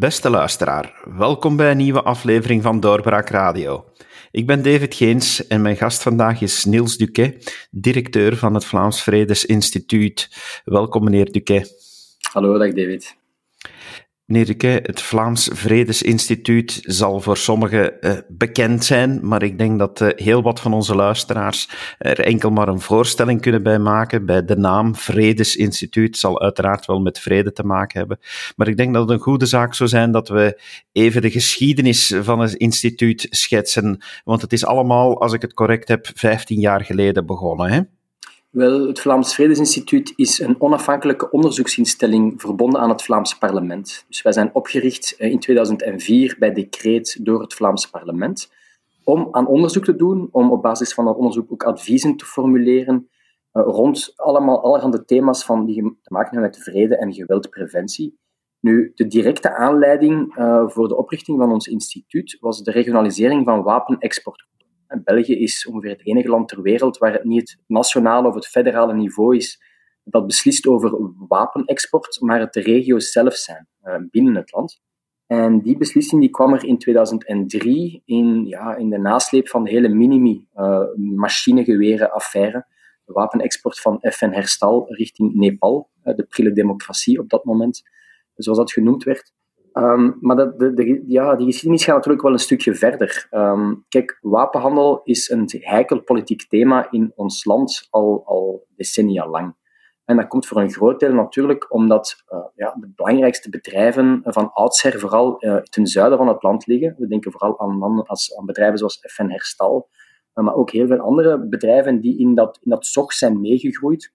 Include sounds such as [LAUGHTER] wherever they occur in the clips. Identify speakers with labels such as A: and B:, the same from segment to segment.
A: Beste luisteraar, welkom bij een nieuwe aflevering van Doorbraak Radio. Ik ben David Geens en mijn gast vandaag is Niels Duquet, directeur van het Vlaams Vredesinstituut. Welkom meneer Duquet.
B: Hallo, dag David.
A: Meneer het Vlaams Vredesinstituut zal voor sommigen uh, bekend zijn, maar ik denk dat uh, heel wat van onze luisteraars er enkel maar een voorstelling kunnen bij maken. Bij de naam Vredesinstituut zal uiteraard wel met vrede te maken hebben. Maar ik denk dat het een goede zaak zou zijn dat we even de geschiedenis van het instituut schetsen. Want het is allemaal, als ik het correct heb, 15 jaar geleden begonnen. Hè?
B: Wel, het Vlaams Vredesinstituut is een onafhankelijke onderzoeksinstelling verbonden aan het Vlaams parlement. Dus wij zijn opgericht eh, in 2004 bij decreet door het Vlaams parlement om aan onderzoek te doen, om op basis van dat onderzoek ook adviezen te formuleren uh, rond allemaal allerhande thema's van, die te maken hebben met vrede en geweldpreventie. Nu, de directe aanleiding uh, voor de oprichting van ons instituut was de regionalisering van wapenexport België is ongeveer het enige land ter wereld waar het niet het nationale of het federale niveau is dat beslist over wapenexport, maar het de regio's zelf zijn uh, binnen het land. En die beslissing die kwam er in 2003 in, ja, in de nasleep van de hele Minimi-machinegeweren-affaire. Uh, de wapenexport van FN Herstal richting Nepal, uh, de prille democratie op dat moment, zoals dat genoemd werd. Um, maar de, ja, die geschiedenis gaat natuurlijk wel een stukje verder. Um, kijk, wapenhandel is een heikel politiek thema in ons land al, al decennia lang. En dat komt voor een groot deel natuurlijk omdat uh, ja, de belangrijkste bedrijven van oudsher vooral uh, ten zuiden van het land liggen. We denken vooral aan, aan bedrijven zoals FN Herstal, uh, maar ook heel veel andere bedrijven die in dat, in dat zog zijn meegegroeid.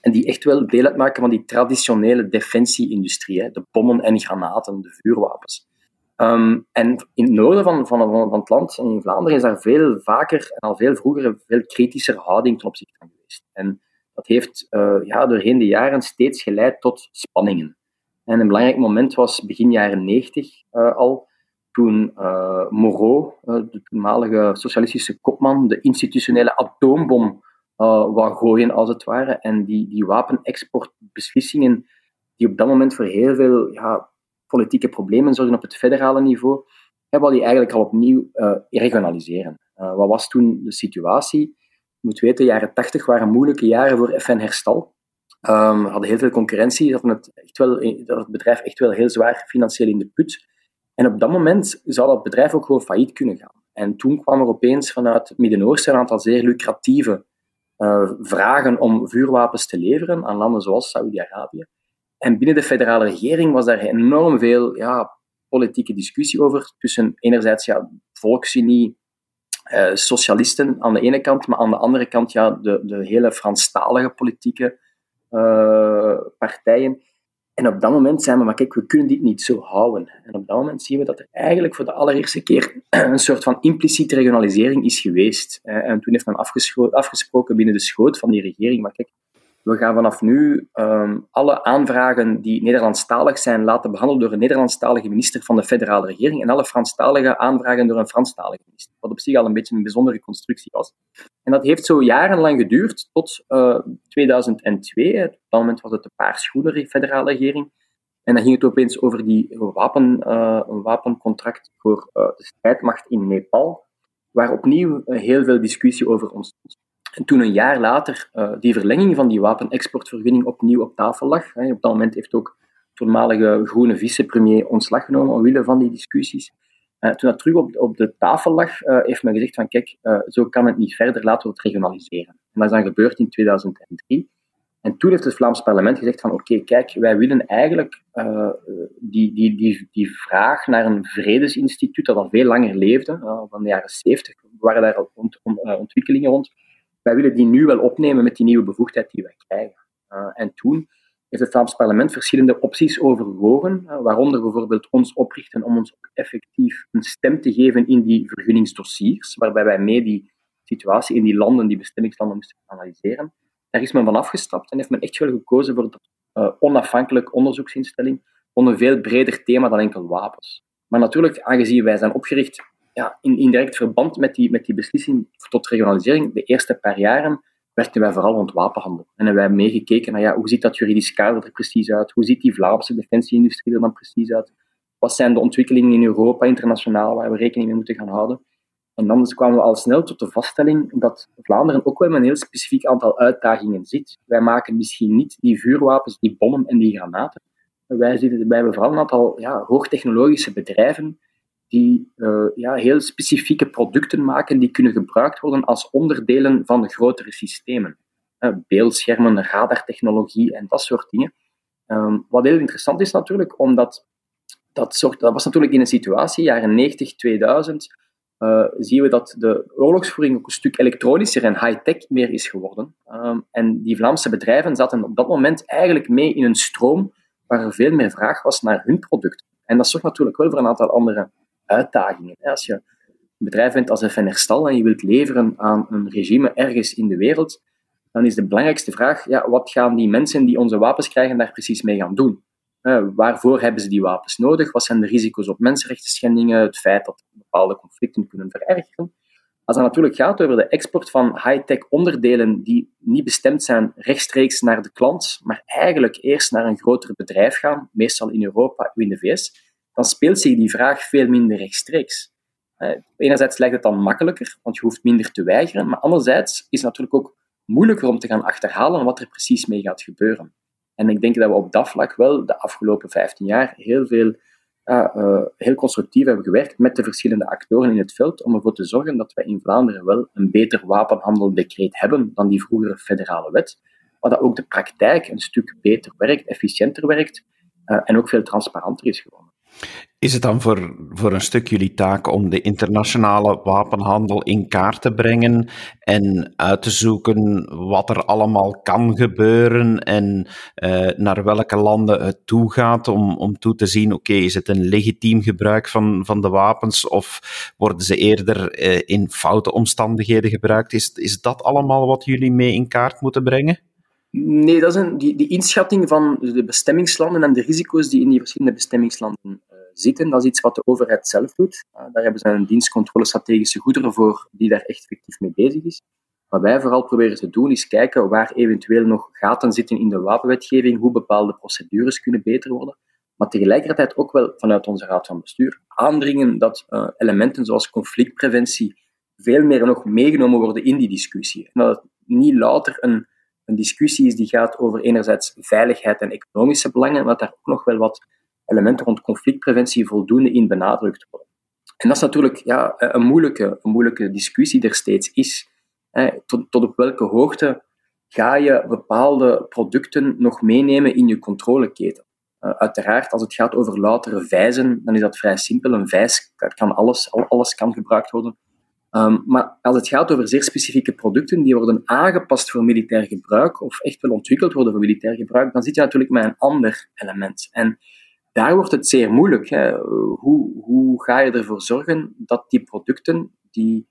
B: En die echt wel deel uitmaken van die traditionele defensieindustrie, de bommen en granaten, de vuurwapens. Um, en in het noorden van, van, van, het land, in Vlaanderen, is daar veel vaker en al veel vroeger een veel kritischer houding ten opzichte van geweest. En dat heeft uh, ja, doorheen de jaren steeds geleid tot spanningen. En een belangrijk moment was begin jaren 90 uh, al, toen uh, Moreau, de toenmalige socialistische kopman, de institutionele atoombom uh, wou gooien, als het ware. En die, die wapenexportbeslissingen, die op dat moment voor heel veel ja, politieke problemen zorgen op het federale niveau, hebben we die eigenlijk al opnieuw uh, regionaliseren. Uh, wat was toen de situatie? Je moet weten, de jaren 80 waren moeilijke jaren voor FN Herstal. We hadden heel veel concurrentie, dat het, echt wel, het bedrijf echt wel heel zwaar financieel in de put. En op dat moment zou dat bedrijf ook gewoon failliet kunnen gaan. En toen kwam er opeens vanuit het Midden-Oosten een aantal zeer lucratieve uh, vragen om vuurwapens te leveren aan landen zoals Saudi-Arabië. En binnen de federale regering was daar enorm veel ja, politieke discussie over. Tussen enerzijds ja, volksunie, uh, socialisten aan de ene kant, maar aan de andere kant ja, de, de hele Franstalige politieke uh, partijen. En op dat moment zijn we, maar kijk, we kunnen dit niet zo houden. En op dat moment zien we dat er eigenlijk voor de allereerste keer [CLEARS THROAT] een soort van impliciete regionalisering is geweest. En toen heeft men afgesproken binnen de schoot van die regering, maar kijk, we gaan vanaf nu um, alle aanvragen die Nederlandstalig zijn laten behandelen door een Nederlandstalige minister van de federale regering en alle Franstalige aanvragen door een Franstalige minister. Wat op zich al een beetje een bijzondere constructie was. En dat heeft zo jarenlang geduurd, tot uh, eh, 2002. Op dat moment was het de paarsgroene federale regering. En dan ging het opeens over die wapen, uh, een wapencontract voor de strijdmacht in Nepal, waar opnieuw heel veel discussie over ontstond. En toen een jaar later uh, die verlenging van die wapenexportvergunning opnieuw op tafel lag. Hè, op dat moment heeft ook toenmalige groene vicepremier ontslag genomen omwille van die discussies. Uh, toen dat terug op, op de tafel lag, uh, heeft men gezegd van kijk, zo kan het niet verder, laten we het regionaliseren. En dat is dan gebeurd in 2003. En toen heeft het Vlaams parlement gezegd van oké, kijk, wij willen eigenlijk die, die, die, die vraag naar een vredesinstituut dat al veel langer leefde, van de jaren 70 waren daar al ont, ontwikkelingen rond, wij willen die nu wel opnemen met die nieuwe bevoegdheid die wij krijgen. Uh, en toen heeft het Vlaams parlement verschillende opties overwogen, uh, waaronder bijvoorbeeld ons oprichten om ons effectief een stem te geven in die vergunningsdossiers, waarbij wij mee die situatie in die landen, die bestemmingslanden, moesten analyseren. Daar is men van afgestapt en heeft men echt wel gekozen voor dat uh, onafhankelijk onderzoeksinstelling, voor een veel breder thema dan enkel wapens. Maar natuurlijk, aangezien wij zijn opgericht ja, in, in direct verband met die, met die beslissing tot regionalisering, de eerste paar jaren, werkten wij vooral rond wapenhandel. En hebben wij meegekeken naar ja, hoe ziet dat juridisch kader er precies uit? Hoe ziet die Vlaamse defensieindustrie er dan precies uit? wat zijn de ontwikkelingen in Europa, internationaal, waar we rekening mee moeten gaan houden. En dan kwamen we al snel tot de vaststelling dat Vlaanderen ook wel met een heel specifiek aantal uitdagingen zit. Wij maken misschien niet die vuurwapens, die bommen en die granaten. Wij, zitten, wij hebben vooral een aantal ja, hoogtechnologische bedrijven die uh, ja, heel specifieke producten maken die kunnen gebruikt worden als onderdelen van grotere systemen. Uh, beeldschermen, radartechnologie en dat soort dingen. Um, wat heel interessant is natuurlijk, omdat dat, dat was natuurlijk in een situatie, jaren 90, 2000, uh, zien we dat de oorlogsvoering ook een stuk elektronischer en high-tech meer is geworden. Um, en die Vlaamse bedrijven zaten op dat moment eigenlijk mee in een stroom waar er veel meer vraag was naar hun product. En dat zorgt natuurlijk wel voor een aantal andere uitdagingen. Als je een bedrijf bent als FN Herstal en je wilt leveren aan een regime ergens in de wereld, dan is de belangrijkste vraag, ja, wat gaan die mensen die onze wapens krijgen daar precies mee gaan doen? Waarvoor hebben ze die wapens nodig? Wat zijn de risico's op mensenrechten schendingen? Het feit dat bepaalde conflicten kunnen verergeren. Als het natuurlijk gaat over de export van high-tech onderdelen die niet bestemd zijn rechtstreeks naar de klant, maar eigenlijk eerst naar een groter bedrijf gaan, meestal in Europa of in de VS, dan speelt zich die vraag veel minder rechtstreeks. Uh, enerzijds lijkt het dan makkelijker, want je hoeft minder te weigeren, maar anderzijds is het natuurlijk ook moeilijker om te gaan achterhalen wat er precies mee gaat gebeuren. En ik denk dat we op dat vlak wel de afgelopen 15 jaar heel veel uh, heel constructief hebben gewerkt met de verschillende actoren in het veld om ervoor te zorgen dat wij in Vlaanderen wel een beter wapenhandeldecreet hebben dan die vroegere federale wet, maar dat ook de praktijk een stuk beter werkt, efficiënter werkt uh, en ook veel transparanter is geworden.
A: Is het dan voor, voor een stuk jullie taak om de internationale wapenhandel in kaart te brengen en uit te zoeken wat er allemaal kan gebeuren en uh, naar welke landen het toe gaat om, om toe te zien, oké, is het een legitiem gebruik van, van de wapens of worden ze eerder uh, in foute omstandigheden gebruikt? Is, is dat allemaal wat jullie mee in kaart moeten brengen?
B: Nee, dat is een, die, die inschatting van de bestemmingslanden en de risico's die in die verschillende bestemmingslanden uh, zitten, dat is iets wat de overheid zelf doet. Uh, daar hebben ze een dienstcontrole strategische goederen voor die daar echt effectief mee bezig is. Wat wij vooral proberen te doen, is kijken waar eventueel nog gaten zitten in de wapenwetgeving, hoe bepaalde procedures kunnen beter worden. Maar tegelijkertijd ook wel vanuit onze raad van bestuur aandringen dat uh, elementen zoals conflictpreventie veel meer nog meegenomen worden in die discussie. En dat het niet louter een een discussie is die gaat over enerzijds veiligheid en economische belangen, maar dat daar ook nog wel wat elementen rond conflictpreventie voldoende in benadrukt worden. En dat is natuurlijk ja, een, moeilijke, een moeilijke discussie die er steeds is. Tot, tot op welke hoogte ga je bepaalde producten nog meenemen in je controleketen? Uh, uiteraard, als het gaat over loutere vijzen, dan is dat vrij simpel. Een vijs kan alles, alles kan gebruikt worden. Um, maar als het gaat over zeer specifieke producten die worden aangepast voor militair gebruik of echt wel ontwikkeld worden voor militair gebruik, dan zit je natuurlijk met een ander element. En daar wordt het zeer moeilijk. Hè. Hoe, hoe ga je ervoor zorgen dat die producten die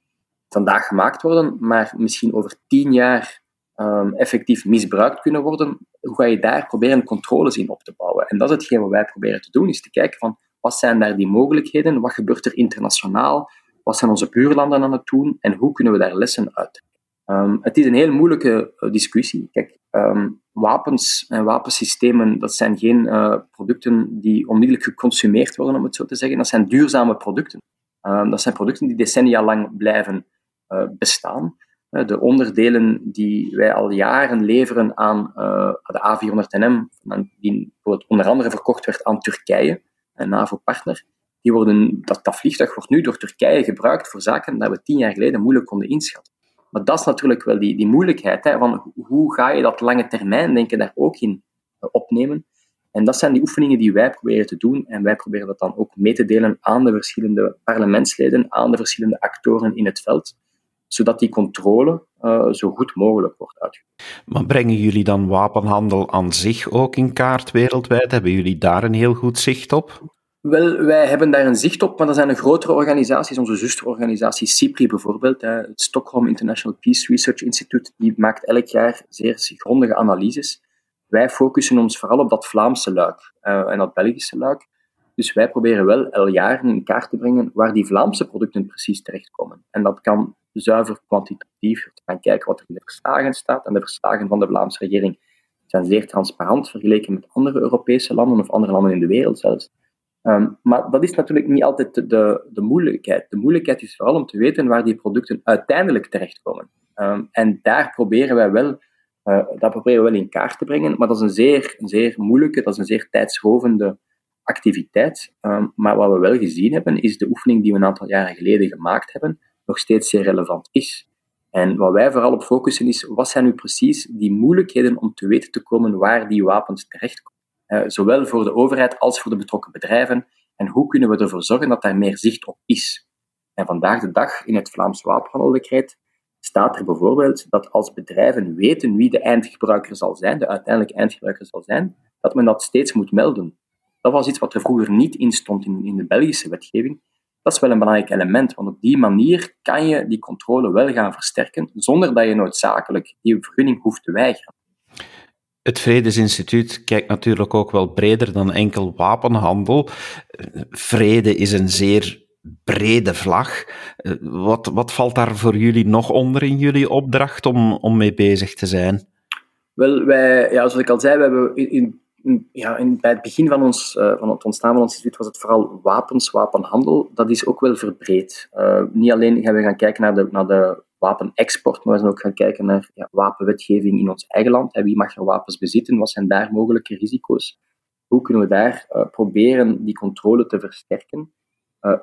B: vandaag gemaakt worden, maar misschien over tien jaar um, effectief misbruikt kunnen worden, hoe ga je daar proberen controles in op te bouwen? En dat is hetgeen wat wij proberen te doen, is te kijken van wat zijn daar die mogelijkheden, wat gebeurt er internationaal, wat zijn onze buurlanden aan het doen en hoe kunnen we daar lessen uit um, het is een heel moeilijke uh, discussie. Kijk, um, wapens en wapensystemen, dat zijn geen uh, producten die onmiddellijk geconsumeerd worden, om het zo te zeggen. Dat zijn duurzame producten. Um, dat zijn producten die decennia lang blijven uh, bestaan. de onderdelen die wij al jaren leveren aan de A400NM, die onder andere verkocht werd aan Turkije, een NAVO-partner, worden, dat, dat vliegtuig wordt nu door Turkije gebruikt voor zaken dat we tien jaar geleden moeilijk konden inschatten. Maar dat is natuurlijk wel die, die moeilijkheid, hè, van hoe ga je dat lange termijn denken daar ook in eh, opnemen. En dat zijn die oefeningen die wij proberen te doen. En wij proberen dat dan ook mee te delen aan de verschillende parlementsleden, aan de verschillende actoren in het veld, zodat die controle uh, zo goed mogelijk wordt uitgevoerd.
A: Maar brengen jullie dan wapenhandel aan zich ook in kaart wereldwijd? Hebben jullie daar een heel goed zicht op?
B: Wel, wij hebben daar een zicht op, maar dat zijn de grotere organisaties, onze zusterorganisatie CIPRI bijvoorbeeld, het Stockholm International Peace Research Institute, die maakt elk jaar zeer grondige analyses. Wij focussen ons vooral op dat Vlaamse luik uh, en dat Belgische luik. Dus wij proberen wel elk jaar in kaart te brengen waar die Vlaamse producten precies terechtkomen. En dat kan zuiver kwantitatief. Gaan kijken wat er in de verslagen staat. En de verslagen van de Vlaamse regering zijn zeer transparant vergeleken met andere Europese landen of andere landen in de wereld zelfs. Ehm, maar dat is natuurlijk niet altijd de, de, moeilijkheid. De moeilijkheid is vooral om te weten waar die producten uiteindelijk terechtkomen. Um, en daar proberen wij wel, uh, dat proberen we wel in kaart te brengen, maar dat is een zeer, zeer moeilijke, dat is een zeer tijdsrovende activiteit. Um, maar wat we wel gezien hebben, is de oefening die we een aantal jaren geleden gemaakt hebben, nog steeds zeer relevant is. En wat wij vooral op focussen is, wat zijn nu precies die moeilijkheden om te weten te komen waar die wapens terechtkomen? Uh, zowel voor de overheid als voor de betrokken bedrijven. En hoe kunnen we ervoor zorgen dat daar meer zicht op is? En vandaag de dag in het Vlaams wapenhandeldecreet staat er bijvoorbeeld dat als bedrijven weten wie de eindgebruiker zal zijn, de uiteindelijke eindgebruiker zal zijn, dat men dat steeds moet melden. Dat was iets wat er vroeger niet in stond in, in de Belgische wetgeving. Dat is wel een belangrijk element, want op die manier kan je die controle wel gaan versterken, zonder dat je noodzakelijk die vergunning hoeft te weigeren.
A: Het Vredesinstituut kijkt natuurlijk ook wel breder dan enkel wapenhandel. Vrede is een zeer brede vlag. Wat, wat valt daar voor jullie nog onder in jullie opdracht om, om mee bezig te zijn?
B: Wel, wij, ja, zoals ik al zei, we hebben in, ja, in, bij het begin van, ons, uh, van het ontstaan van ons instituut was het vooral wapens, wapenhandel. Dat is ook wel verbreed. Uh, niet alleen gaan we gaan kijken naar de, naar de wapenexport, maar we zijn ook gaan kijken naar wapenwetgeving in ons eigen land. Wie mag er wapens bezitten? Wat zijn daar mogelijke risico's? Hoe kunnen we daar uh, proberen die controle te versterken?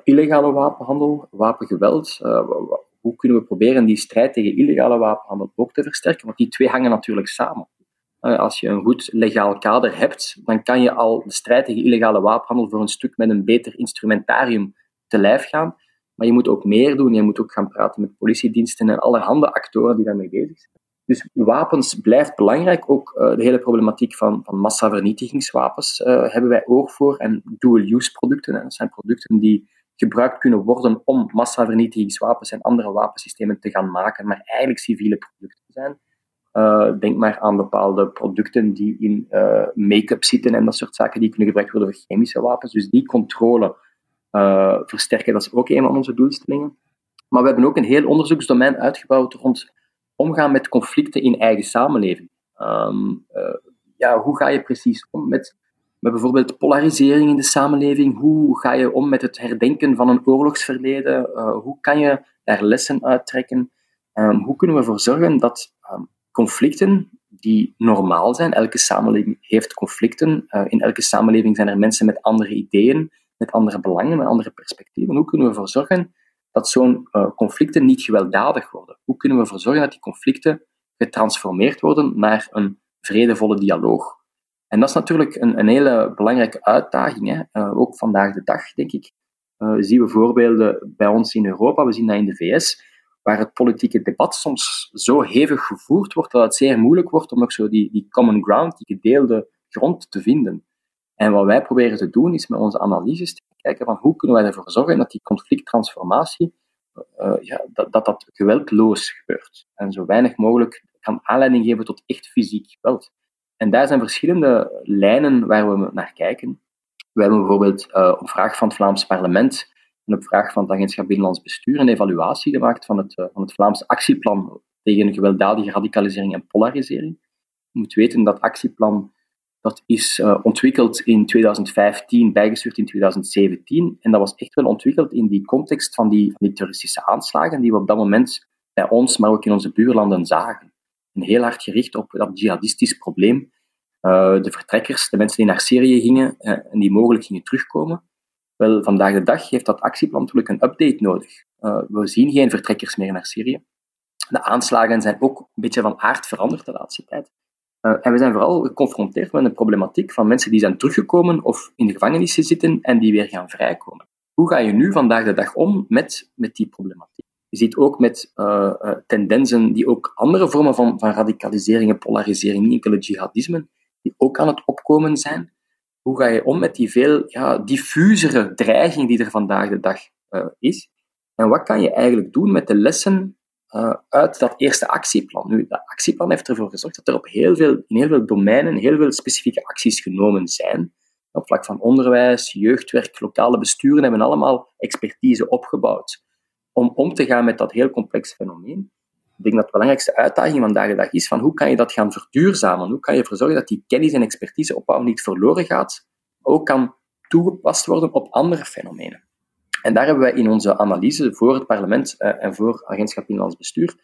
B: illegale wapenhandel, wapengeweld. hoe kunnen we proberen die strijd tegen illegale wapenhandel ook te versterken? Want die twee hangen natuurlijk samen. Eh, als je een goed legaal kader hebt, dan kan je al de strijd tegen illegale wapenhandel voor een stuk met een beter instrumentarium te lijf gaan. Maar je moet ook meer doen. Je moet ook gaan praten met politiediensten en allerhande actoren die daarmee bezig zijn. Dus wapens blijft belangrijk. Ook uh, de hele problematiek van, van massavernietigingswapens uh, hebben wij oog voor. En dual-use producten. Dat zijn producten die gebruikt kunnen worden om massavernietigingswapens en andere wapensystemen te gaan maken, maar eigenlijk civiele producten zijn. Uh, denk maar aan bepaalde producten die in make-up zitten en dat soort zaken die kunnen gebruikt worden voor chemische wapens. Dus die controle uh, versterken, dat is ook een van onze doelstellingen. Maar we hebben ook een heel onderzoeksdomein uitgebouwd rond omgaan met conflicten in eigen samenleving. Um, ja, hoe ga je precies om met, met bijvoorbeeld polarisering in de samenleving? Hoe ga je om met het herdenken van een oorlogsverleden? hoe kan je daar lessen uittrekken? Um, hoe kunnen we ervoor zorgen dat um, conflicten die normaal zijn. Elke samenleving heeft conflicten. In elke samenleving zijn er mensen met andere ideeën, met andere belangen, met andere perspectieven. Hoe kunnen we ervoor zorgen dat zo'n uh, conflicten niet gewelddadig worden? Hoe kunnen we ervoor zorgen dat die conflicten getransformeerd worden naar een vredevolle dialoog? En dat is natuurlijk een, een hele belangrijke uitdaging, hè? Uh, ook vandaag de dag, denk ik. zien we voorbeelden bij ons in Europa, we zien dat in de VS waar het politieke debat soms zo hevig gevoerd wordt dat het zeer moeilijk wordt om nog zo die, die common ground, die gedeelde grond te vinden. En wat wij proberen te doen, is met onze analyses te kijken van hoe kunnen wij ervoor zorgen dat die conflicttransformatie, uh, ja, dat, dat dat geweldloos gebeurt. En zo weinig mogelijk kan aanleiding geven tot echt fysiek geweld. En daar zijn verschillende lijnen waar we naar kijken. We hebben bijvoorbeeld uh, op vraag van het Vlaams parlement en op vraag van het Agentschap Binnenlands Bestuur een evaluatie gemaakt van het, uh, van het Vlaams actieplan tegen gewelddadige radicalisering en polarisering. Je moet weten dat actieplan dat is uh, ontwikkeld in 2015, bijgestuurd in 2017. En dat was echt wel ontwikkeld in die context van die, terroristische aanslagen die we op dat moment bij ons, maar ook in onze buurlanden zagen. En heel hard gericht op dat jihadistisch probleem. Uh, de vertrekkers, de mensen die naar Syrië gingen en die mogelijk gingen terugkomen. Wel, vandaag de dag heeft dat actieplan natuurlijk een update nodig. We zien geen vertrekkers meer naar Syrië. De aanslagen zijn ook een beetje van aard veranderd de laatste tijd. Uh, en we zijn vooral geconfronteerd met een problematiek van mensen die zijn teruggekomen of in de gevangenissen zitten en die weer gaan vrijkomen. Hoe ga je nu vandaag de dag om met, met die problematiek? Je ziet ook met uh, tendensen die ook andere vormen van, van radicalisering en polarisering, niet enkele jihadisme, die ook aan het opkomen zijn hoe ga je om met die veel ja, diffusere dreiging die er vandaag de dag is? En wat kan je eigenlijk doen met de lessen uh, uit dat eerste actieplan? Nu, dat actieplan heeft ervoor gezorgd dat er op heel veel, in heel veel domeinen heel veel specifieke acties genomen zijn. Op vlak van onderwijs, jeugdwerk, lokale besturen hebben allemaal expertise opgebouwd om om te gaan met dat heel complex fenomeen. Ik denk dat de belangrijkste uitdaging vandaag de dag is van hoe kan je dat gaan verduurzamen? Hoe kan je ervoor zorgen dat die kennis en expertise opbouw niet verloren gaat, ook kan toegepast worden op andere fenomenen. En daar hebben wij in onze analyse voor het parlement uh, en voor Agentschap Inlands Bestuur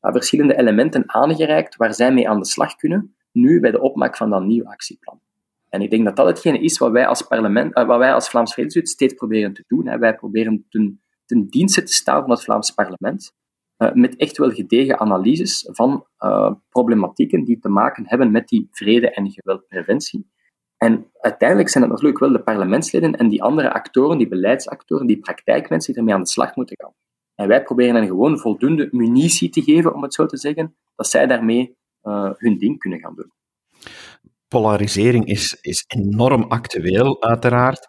B: uh, verschillende elementen aangereikt waar zij mee aan de slag kunnen, nu bij de opmaak van dat nieuw actieplan. En ik denk dat dat hetgene is wat wij als parlement, uh, wat wij als Vlaams Vredeswet steeds proberen te doen. Wij proberen ten, ten dienste te staan van het Vlaams parlement, met echt wel gedegen analyses van problematieken die te maken hebben met die vrede- en geweldpreventie. En uiteindelijk zijn het natuurlijk wel de parlementsleden en die andere actoren, die beleidsactoren, die praktijkmensen die ermee aan de slag moeten gaan. En wij proberen hen gewoon voldoende munitie te geven, om het zo te zeggen, dat zij daarmee uh, hun ding kunnen gaan doen.
A: Polarisering is, is enorm actueel, uiteraard.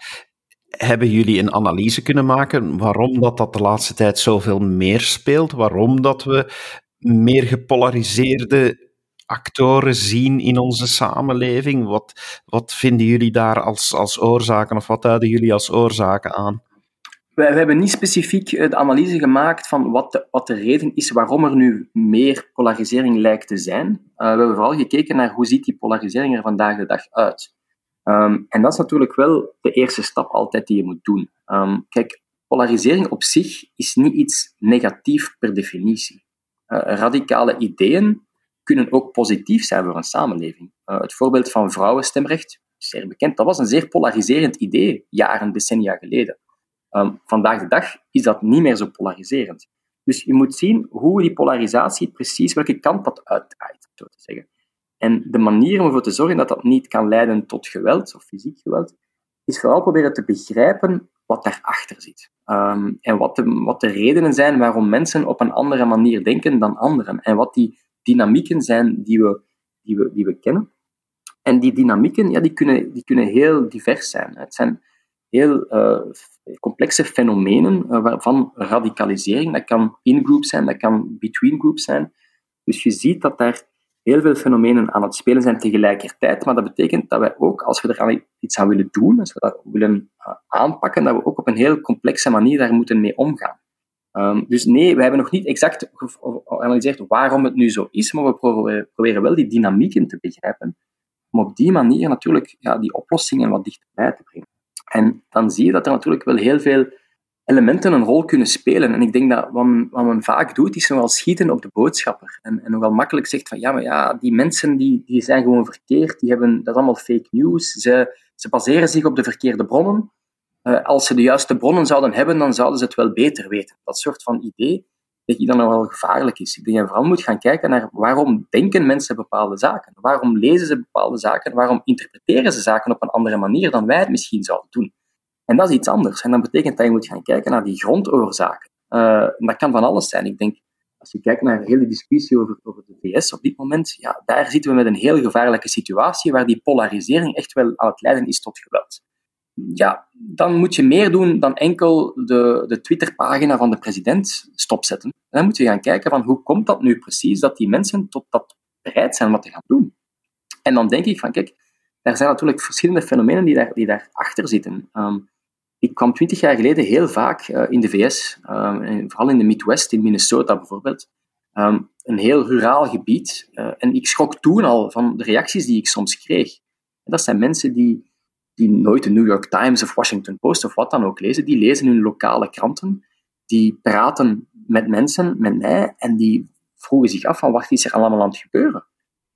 A: Hebben jullie een analyse kunnen maken waarom dat, dat de laatste tijd zoveel meer speelt? Waarom dat we meer gepolariseerde actoren zien in onze samenleving? Wat, wat vinden jullie daar als, als oorzaken of wat duiden jullie als oorzaken aan?
B: We, hebben niet specifiek eh, de analyse gemaakt van wat de, wat de reden is waarom er nu meer polarisering lijkt te zijn. Uh, we hebben vooral gekeken naar hoe ziet die polarisering er vandaag de dag uit. Um, en dat is natuurlijk wel de eerste stap altijd die je moet doen. Um, kijk, polarisering op zich is niet iets negatief per definitie. Uh, radicale ideeën kunnen ook positief zijn voor een samenleving. Uh, het voorbeeld van vrouwenstemrecht, zeer bekend, dat was een zeer polariserend idee, jaren, decennia geleden. Um, vandaag de dag is dat niet meer zo polariserend. Dus je moet zien hoe die polarisatie precies, welke kant dat uitdraait, zo te zeggen. En de manier om ervoor te zorgen dat dat niet kan leiden tot geweld, of fysiek geweld, is vooral proberen te begrijpen wat daarachter zit. Um, en wat de, wat de redenen zijn waarom mensen op een andere manier denken dan anderen. En wat die dynamieken zijn die we, die we, die we kennen. En die dynamieken ja, die kunnen, die kunnen heel divers zijn. Het zijn heel uh, complexe fenomenen uh, van radicalisering. Dat kan in-group zijn, dat kan between-group zijn. Dus je ziet dat daar heel veel fenomenen aan het spelen zijn tegelijkertijd. Maar dat betekent dat wij ook, als we er iets aan willen doen, als we dat willen uh, aanpakken, dat we ook op een heel complexe manier daar moeten mee omgaan. Um, dus nee, we hebben nog niet exact geanalyseerd waarom het nu zo is, maar we proberen wel die dynamieken te begrijpen, om op die manier natuurlijk ja, die oplossingen wat dichterbij te brengen. En dan zie je dat er natuurlijk wel heel veel elementen een rol kunnen spelen. En ik denk dat wat men, wat men vaak doet, is nogal schieten op de boodschapper. En, en nogal makkelijk zegt van, ja, maar ja, die mensen die, die zijn gewoon verkeerd, die hebben, dat allemaal fake news, ze, ze baseren zich op de verkeerde bronnen. Uh, als ze de juiste bronnen zouden hebben, dan zouden ze het wel beter weten. Dat soort van idee denk ik dan wel gevaarlijk is. Ik denk dat je vooral moet gaan kijken naar waarom denken mensen bepaalde zaken? Waarom lezen ze bepaalde zaken? Waarom interpreteren ze zaken op een andere manier dan wij het misschien zouden doen? En dat is iets anders. En dat betekent dat je moet gaan kijken naar die grondoorzaken. Uh, dat kan van alles zijn. Ik denk, als je kijkt naar de hele discussie over, over de VS op dit moment, ja, daar zitten we met een heel gevaarlijke situatie waar die polarisering echt wel aan het leiden is tot geweld ja, dan moet je meer doen dan enkel de, de Twitterpagina van de president stopzetten. dan moet je gaan kijken van hoe komt dat nu precies dat die mensen tot dat bereid zijn dat te gaan doen. En dan denk ik van, kijk, er zijn natuurlijk verschillende fenomenen die, daar, die daarachter zitten. Um, ik kwam twintig jaar geleden heel vaak uh, in de VS, en vooral in de Midwest, in Minnesota bijvoorbeeld, um, een heel ruraal gebied. Uh, en ik schrok toen al van de reacties die ik soms kreeg. En dat zijn mensen die die nooit de New York Times of Washington Post of wat dan ook lezen, die lezen hun lokale kranten, die praten met mensen, met mij, en die vroegen zich af van wat is er allemaal aan het gebeuren.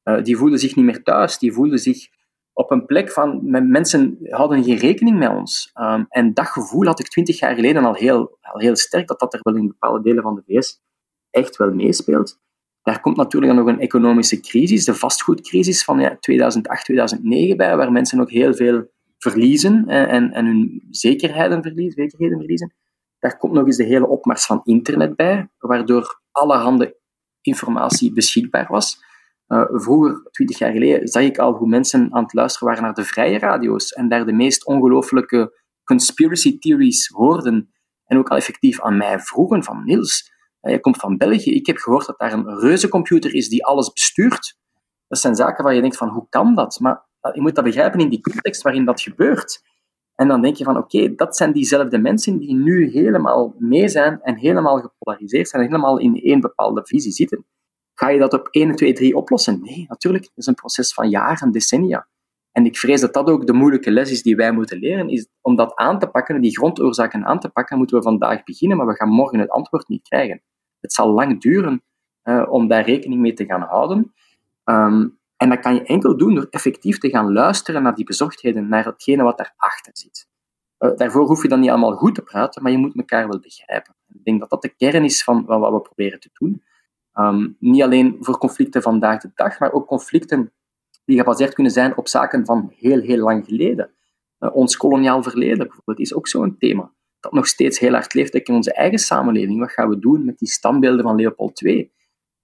B: Uh, die voelden zich niet meer thuis, die voelden zich op een plek van, mensen hadden geen rekening met ons. Um, en dat gevoel had ik twintig jaar geleden al heel, al heel sterk, dat dat er wel in bepaalde delen van de VS echt wel meespeelt. Daar komt natuurlijk nog een economische crisis, de vastgoedcrisis van ja, 2008, 2009 bij, waar mensen ook heel veel verliezen en, en hun zekerheden verliezen, zekerheden verliezen. Daar komt nog eens de hele opmars van internet bij, waardoor allerhande informatie beschikbaar was. Uh, vroeger, twintig jaar geleden, zag ik al hoe mensen aan het luisteren waren naar de vrije radio's en daar de meest ongelooflijke conspiracy theories hoorden en ook al effectief aan mij vroegen van Niels, eh, je komt van België, ik heb gehoord dat daar een reuzencomputer is die alles bestuurt. Dat zijn zaken waar je denkt van, hoe kan dat? Maar je moet dat begrijpen in die context waarin dat gebeurt. En dan denk je van, oké, dat zijn diezelfde mensen die nu helemaal mee zijn en helemaal gepolariseerd zijn en helemaal in één bepaalde visie zitten. Ga je dat op 1, 2, 3 oplossen? Nee, natuurlijk. Het is een proces van jaren, decennia. En ik vrees dat dat ook de moeilijke les is die wij moeten leren, is om dat aan te pakken, die grondoorzaken aan te pakken, moeten we vandaag beginnen, maar we gaan morgen het antwoord niet krijgen. Het zal lang duren uh, om daar rekening mee te gaan houden. Um, en dat kan je enkel doen door effectief te gaan luisteren naar die bezorgdheden, naar hetgene wat daarachter zit. Uh, daarvoor hoef je dan niet allemaal goed te praten, maar je moet elkaar wel begrijpen. Ik denk dat dat de kern is van, wat we proberen te doen. Um, niet alleen voor conflicten vandaag de dag, maar ook conflicten die gebaseerd kunnen zijn op zaken van heel, heel lang geleden. Uh, ons koloniaal verleden bijvoorbeeld is ook zo'n thema dat nog steeds heel hard leeft in onze eigen samenleving. Wat gaan we doen met die standbeelden van Leopold II?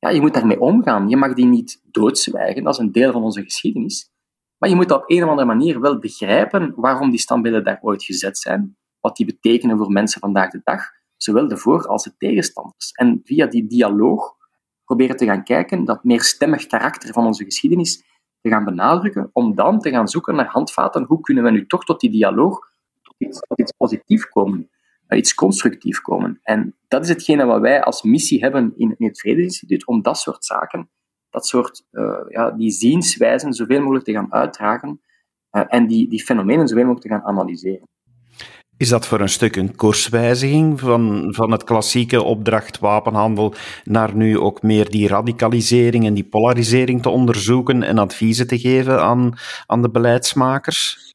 B: Ja, je moet daarmee omgaan. Je mag die niet doodzwijgen, dat is een deel van onze geschiedenis. Maar je moet op een of andere manier wel begrijpen waarom die standbeelden daar ooit gezet zijn, wat die betekenen voor mensen vandaag de dag, zowel de voor- als de tegenstanders. En via die dialoog proberen te gaan kijken, dat meerstemmig karakter van onze geschiedenis te gaan benadrukken, om dan te gaan zoeken naar handvaten, hoe kunnen we nu toch tot die dialoog, tot iets, tot iets positiefs komen, iets constructief komen. En dat is hetgene wat wij als missie hebben in, in het Vredesinstituut, om dat soort zaken, dat soort, uh, ja, die zienswijzen zoveel mogelijk te gaan uitdragen uh, en die, die fenomenen zoveel mogelijk te gaan analyseren.
A: Is dat voor een stuk een koerswijziging van, van het klassieke opdracht wapenhandel naar nu ook meer die radicalisering en die polarisering te onderzoeken en adviezen te geven aan, aan de beleidsmakers?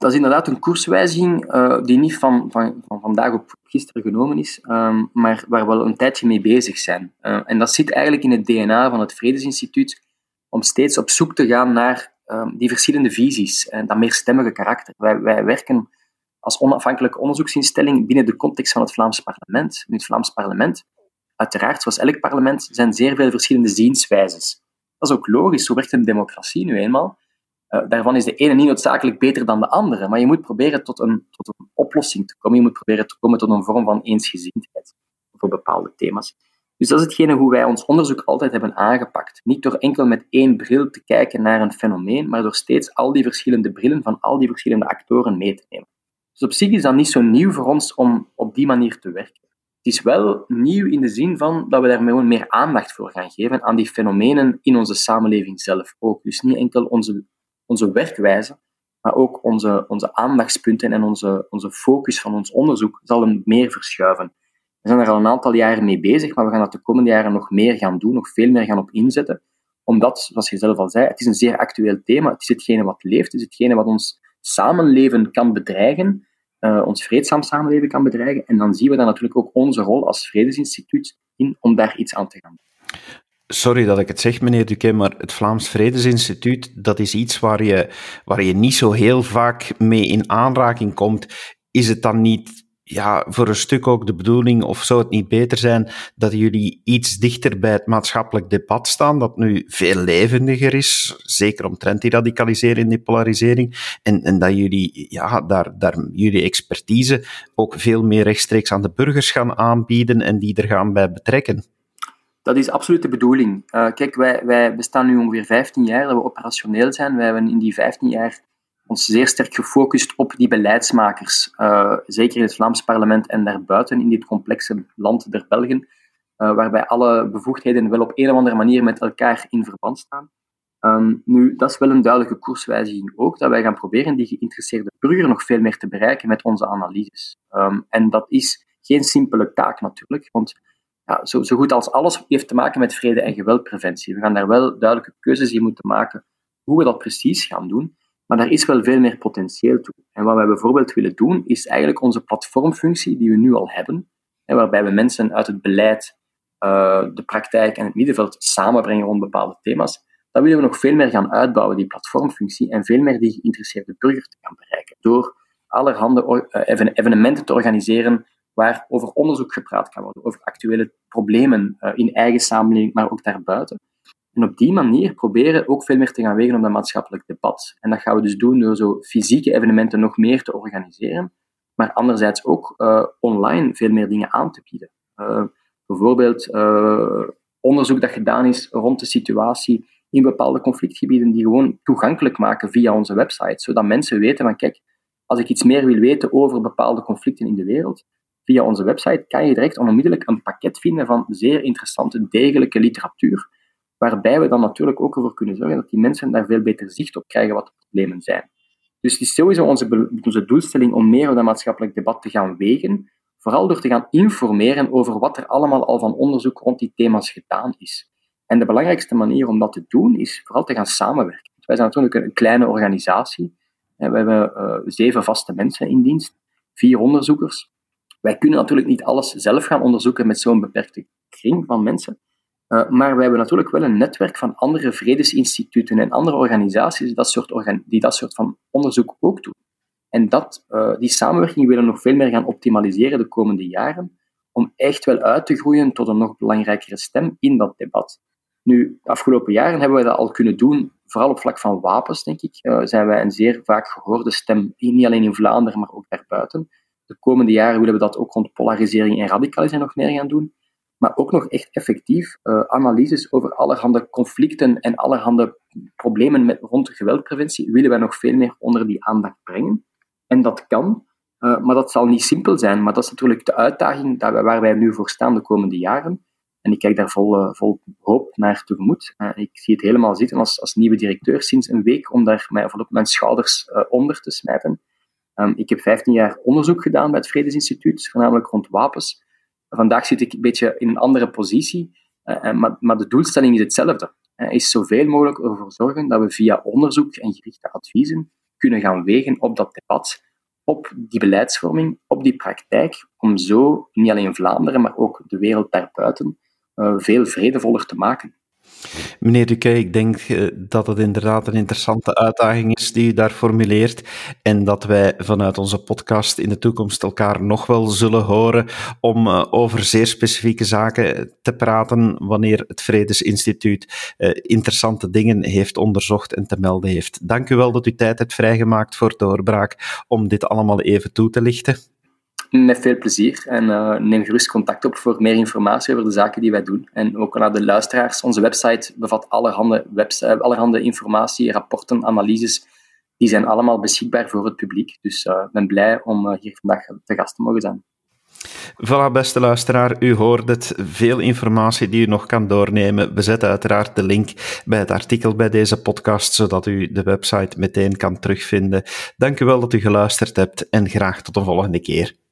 B: Dat is inderdaad een koerswijziging uh, die niet van, van, van vandaag op gisteren genomen is, um, maar waar we wel een tijdje mee bezig zijn. Uh, en dat zit eigenlijk in het DNA van het Vredesinstituut, om steeds op zoek te gaan naar um, die verschillende visies en dat meerstemmige karakter. Wij, wij werken als onafhankelijke onderzoeksinstelling binnen de context van het Vlaams parlement. In het Vlaams parlement, uiteraard, zoals elk parlement, zijn zeer veel verschillende zienswijzes. Dat is ook logisch, zo werkt een democratie nu eenmaal. Uh, daarvan is de ene niet noodzakelijk beter dan de andere, maar je moet proberen tot een, tot een oplossing te komen. Je moet proberen te komen tot een vorm van eensgezindheid voor bepaalde thema's. Dus dat is hetgene hoe wij ons onderzoek altijd hebben aangepakt. Niet door enkel met één bril te kijken naar een fenomeen, maar door steeds al die verschillende brillen van al die verschillende actoren mee te nemen. Dus op zich is dat niet zo nieuw voor ons om op die manier te werken. Het is wel nieuw in de zin van dat we daar meer aandacht voor gaan geven aan die fenomenen in onze samenleving zelf ook. Dus niet enkel onze, onze werkwijze, maar ook onze, onze aandachtspunten en onze, onze focus van ons onderzoek zal een meer verschuiven. We zijn er al een aantal jaren mee bezig, maar we gaan dat de komende jaren nog meer gaan doen, nog veel meer gaan op inzetten. Omdat, zoals je zelf al zei, het is een zeer actueel thema. Het is hetgene wat leeft, het is hetgene wat ons samenleven kan bedreigen uh, ons vreedzaam samenleven kan bedreigen. En dan zien we dan natuurlijk ook onze rol als Vredesinstituut in om daar iets aan te gaan.
A: Sorry dat ik het zeg, meneer Duquet, maar het Vlaams Vredesinstituut, dat is iets waar je, waar je niet zo heel vaak mee in aanraking komt. Is het dan niet ja, voor een stuk ook de bedoeling, of zou het niet beter zijn dat jullie iets dichter bij het maatschappelijk debat staan, dat nu veel levendiger is, zeker omtrent die radicalisering en die polarisering, en, en dat jullie ja, daar, daar jullie expertise ook veel meer rechtstreeks aan de burgers gaan aanbieden en die er gaan bij betrekken?
B: Dat is absoluut de bedoeling. Uh, kijk, wij, wij bestaan nu ongeveer 15 jaar dat we operationeel zijn. Wij hebben in die 15 jaar ons zeer sterk gefocust op die beleidsmakers, uh, zeker in het Vlaams parlement en daarbuiten in dit complexe land der Belgen, uh, waarbij alle bevoegdheden wel op een of andere manier met elkaar in verband staan. Um, nu, dat is wel een duidelijke koerswijziging ook, dat wij gaan proberen die geïnteresseerde burger nog veel meer te bereiken met onze analyses. Um, en dat is geen simpele taak natuurlijk, want zo, zo goed als alles heeft te maken met vrede- en geweldpreventie. We gaan daar wel duidelijke keuzes in moeten maken hoe we dat precies gaan doen. Maar daar is wel veel meer potentieel toe. En wat wij bijvoorbeeld willen doen, is eigenlijk onze platformfunctie die we nu al hebben, waarbij we mensen uit het beleid, uh, de praktijk en het middenveld samenbrengen rond bepaalde thema's, dat willen we nog veel meer gaan uitbouwen, die platformfunctie, en veel meer die geïnteresseerde burger te gaan bereiken. Door allerhande uh, evenementen te organiseren waar over onderzoek gepraat kan worden, over actuele problemen uh, in eigen samenleving, maar ook daarbuiten. En op die manier proberen ook veel meer te gaan wegen op dat maatschappelijk debat. En dat gaan we dus doen door zo fysieke evenementen nog meer te organiseren, maar anderzijds ook uh, online veel meer dingen aan te bieden. Uh, bijvoorbeeld onderzoek dat gedaan is rond de situatie in bepaalde conflictgebieden, die gewoon toegankelijk maken via onze website, zodat mensen weten van kijk, als ik iets meer wil weten over bepaalde conflicten in de wereld, via onze website kan je direct onmiddellijk een pakket vinden van zeer interessante, degelijke literatuur waarbij we dan natuurlijk ook ervoor kunnen zorgen dat die mensen daar veel beter zicht op krijgen wat de problemen zijn. Dus het is sowieso onze, onze doelstelling om meer op dat maatschappelijk debat te gaan wegen, vooral door te gaan informeren over wat er allemaal al van onderzoek rond die thema's gedaan is. En de belangrijkste manier om dat te doen is vooral te gaan samenwerken. Wij zijn natuurlijk een kleine organisatie. We hebben uh, zeven vaste mensen in dienst, vier onderzoekers. Wij kunnen natuurlijk niet alles zelf gaan onderzoeken met zo'n beperkte kring van mensen. Uh, maar wij hebben natuurlijk wel een netwerk van andere vredesinstituten en andere organisaties dat soort, die dat soort van onderzoek ook doen. En dat, uh, die samenwerking willen we nog veel meer gaan optimaliseren de komende jaren, om echt wel uit te groeien tot een nog belangrijkere stem in dat debat. Nu, de afgelopen jaren hebben we dat al kunnen doen, vooral op vlak van wapens, denk ik, uh, zijn wij een zeer vaak gehoorde stem, niet alleen in Vlaanderen, maar ook daarbuiten. De komende jaren willen we dat ook rond polarisering en radicalisering nog meer gaan doen maar ook nog echt effectief uh, analyses over allerhande conflicten en allerhande problemen met, rond geweldpreventie willen wij nog veel meer onder die aandacht brengen. En dat kan, uh, maar dat zal niet simpel zijn. Maar dat is natuurlijk de uitdaging dat waar wij nu voor staan de komende jaren. En ik kijk daar vol, uh, vol hoop naar tegemoet. ik zie het helemaal zitten als, als nieuwe directeur sinds een week om daar mij vol op mijn schouders onder te smijten. Um, ik heb 15 jaar onderzoek gedaan bij het Vredesinstituut, voornamelijk rond wapens. Vandaag zit ik een beetje in een andere positie, eh, eh, maar, maar de doelstelling is hetzelfde. Uh, is zoveel mogelijk ervoor zorgen dat we via onderzoek en gerichte adviezen kunnen gaan wegen op dat debat, op die beleidsvorming, op die praktijk, om zo niet alleen Vlaanderen, maar ook de wereld daarbuiten veel vredevoller te maken.
A: Meneer Duque, ik denk eh, dat het inderdaad een interessante uitdaging is die u daar formuleert en dat wij vanuit onze podcast in de toekomst elkaar nog wel zullen horen om eh, over zeer specifieke zaken te praten wanneer het Vredesinstituut eh, interessante dingen heeft onderzocht en te melden heeft. Dank u wel dat u tijd hebt vrijgemaakt voor doorbraak om dit allemaal even toe te lichten.
B: Met veel plezier. En uh, neem gerust contact op voor meer informatie over de zaken die wij doen. En ook naar de luisteraars. Onze website bevat allerhande, webs uh, allerhande informatie, rapporten, analyses. Die zijn allemaal beschikbaar voor het publiek. Dus uh, ik ben blij om hier vandaag te gast te mogen zijn.
A: Voilà, beste luisteraar, u hoort het. Veel informatie die u nog kan doornemen. We zetten uiteraard de link bij het artikel bij deze podcast, zodat u de website meteen kan terugvinden. Dank u wel dat u geluisterd hebt en graag tot de volgende keer.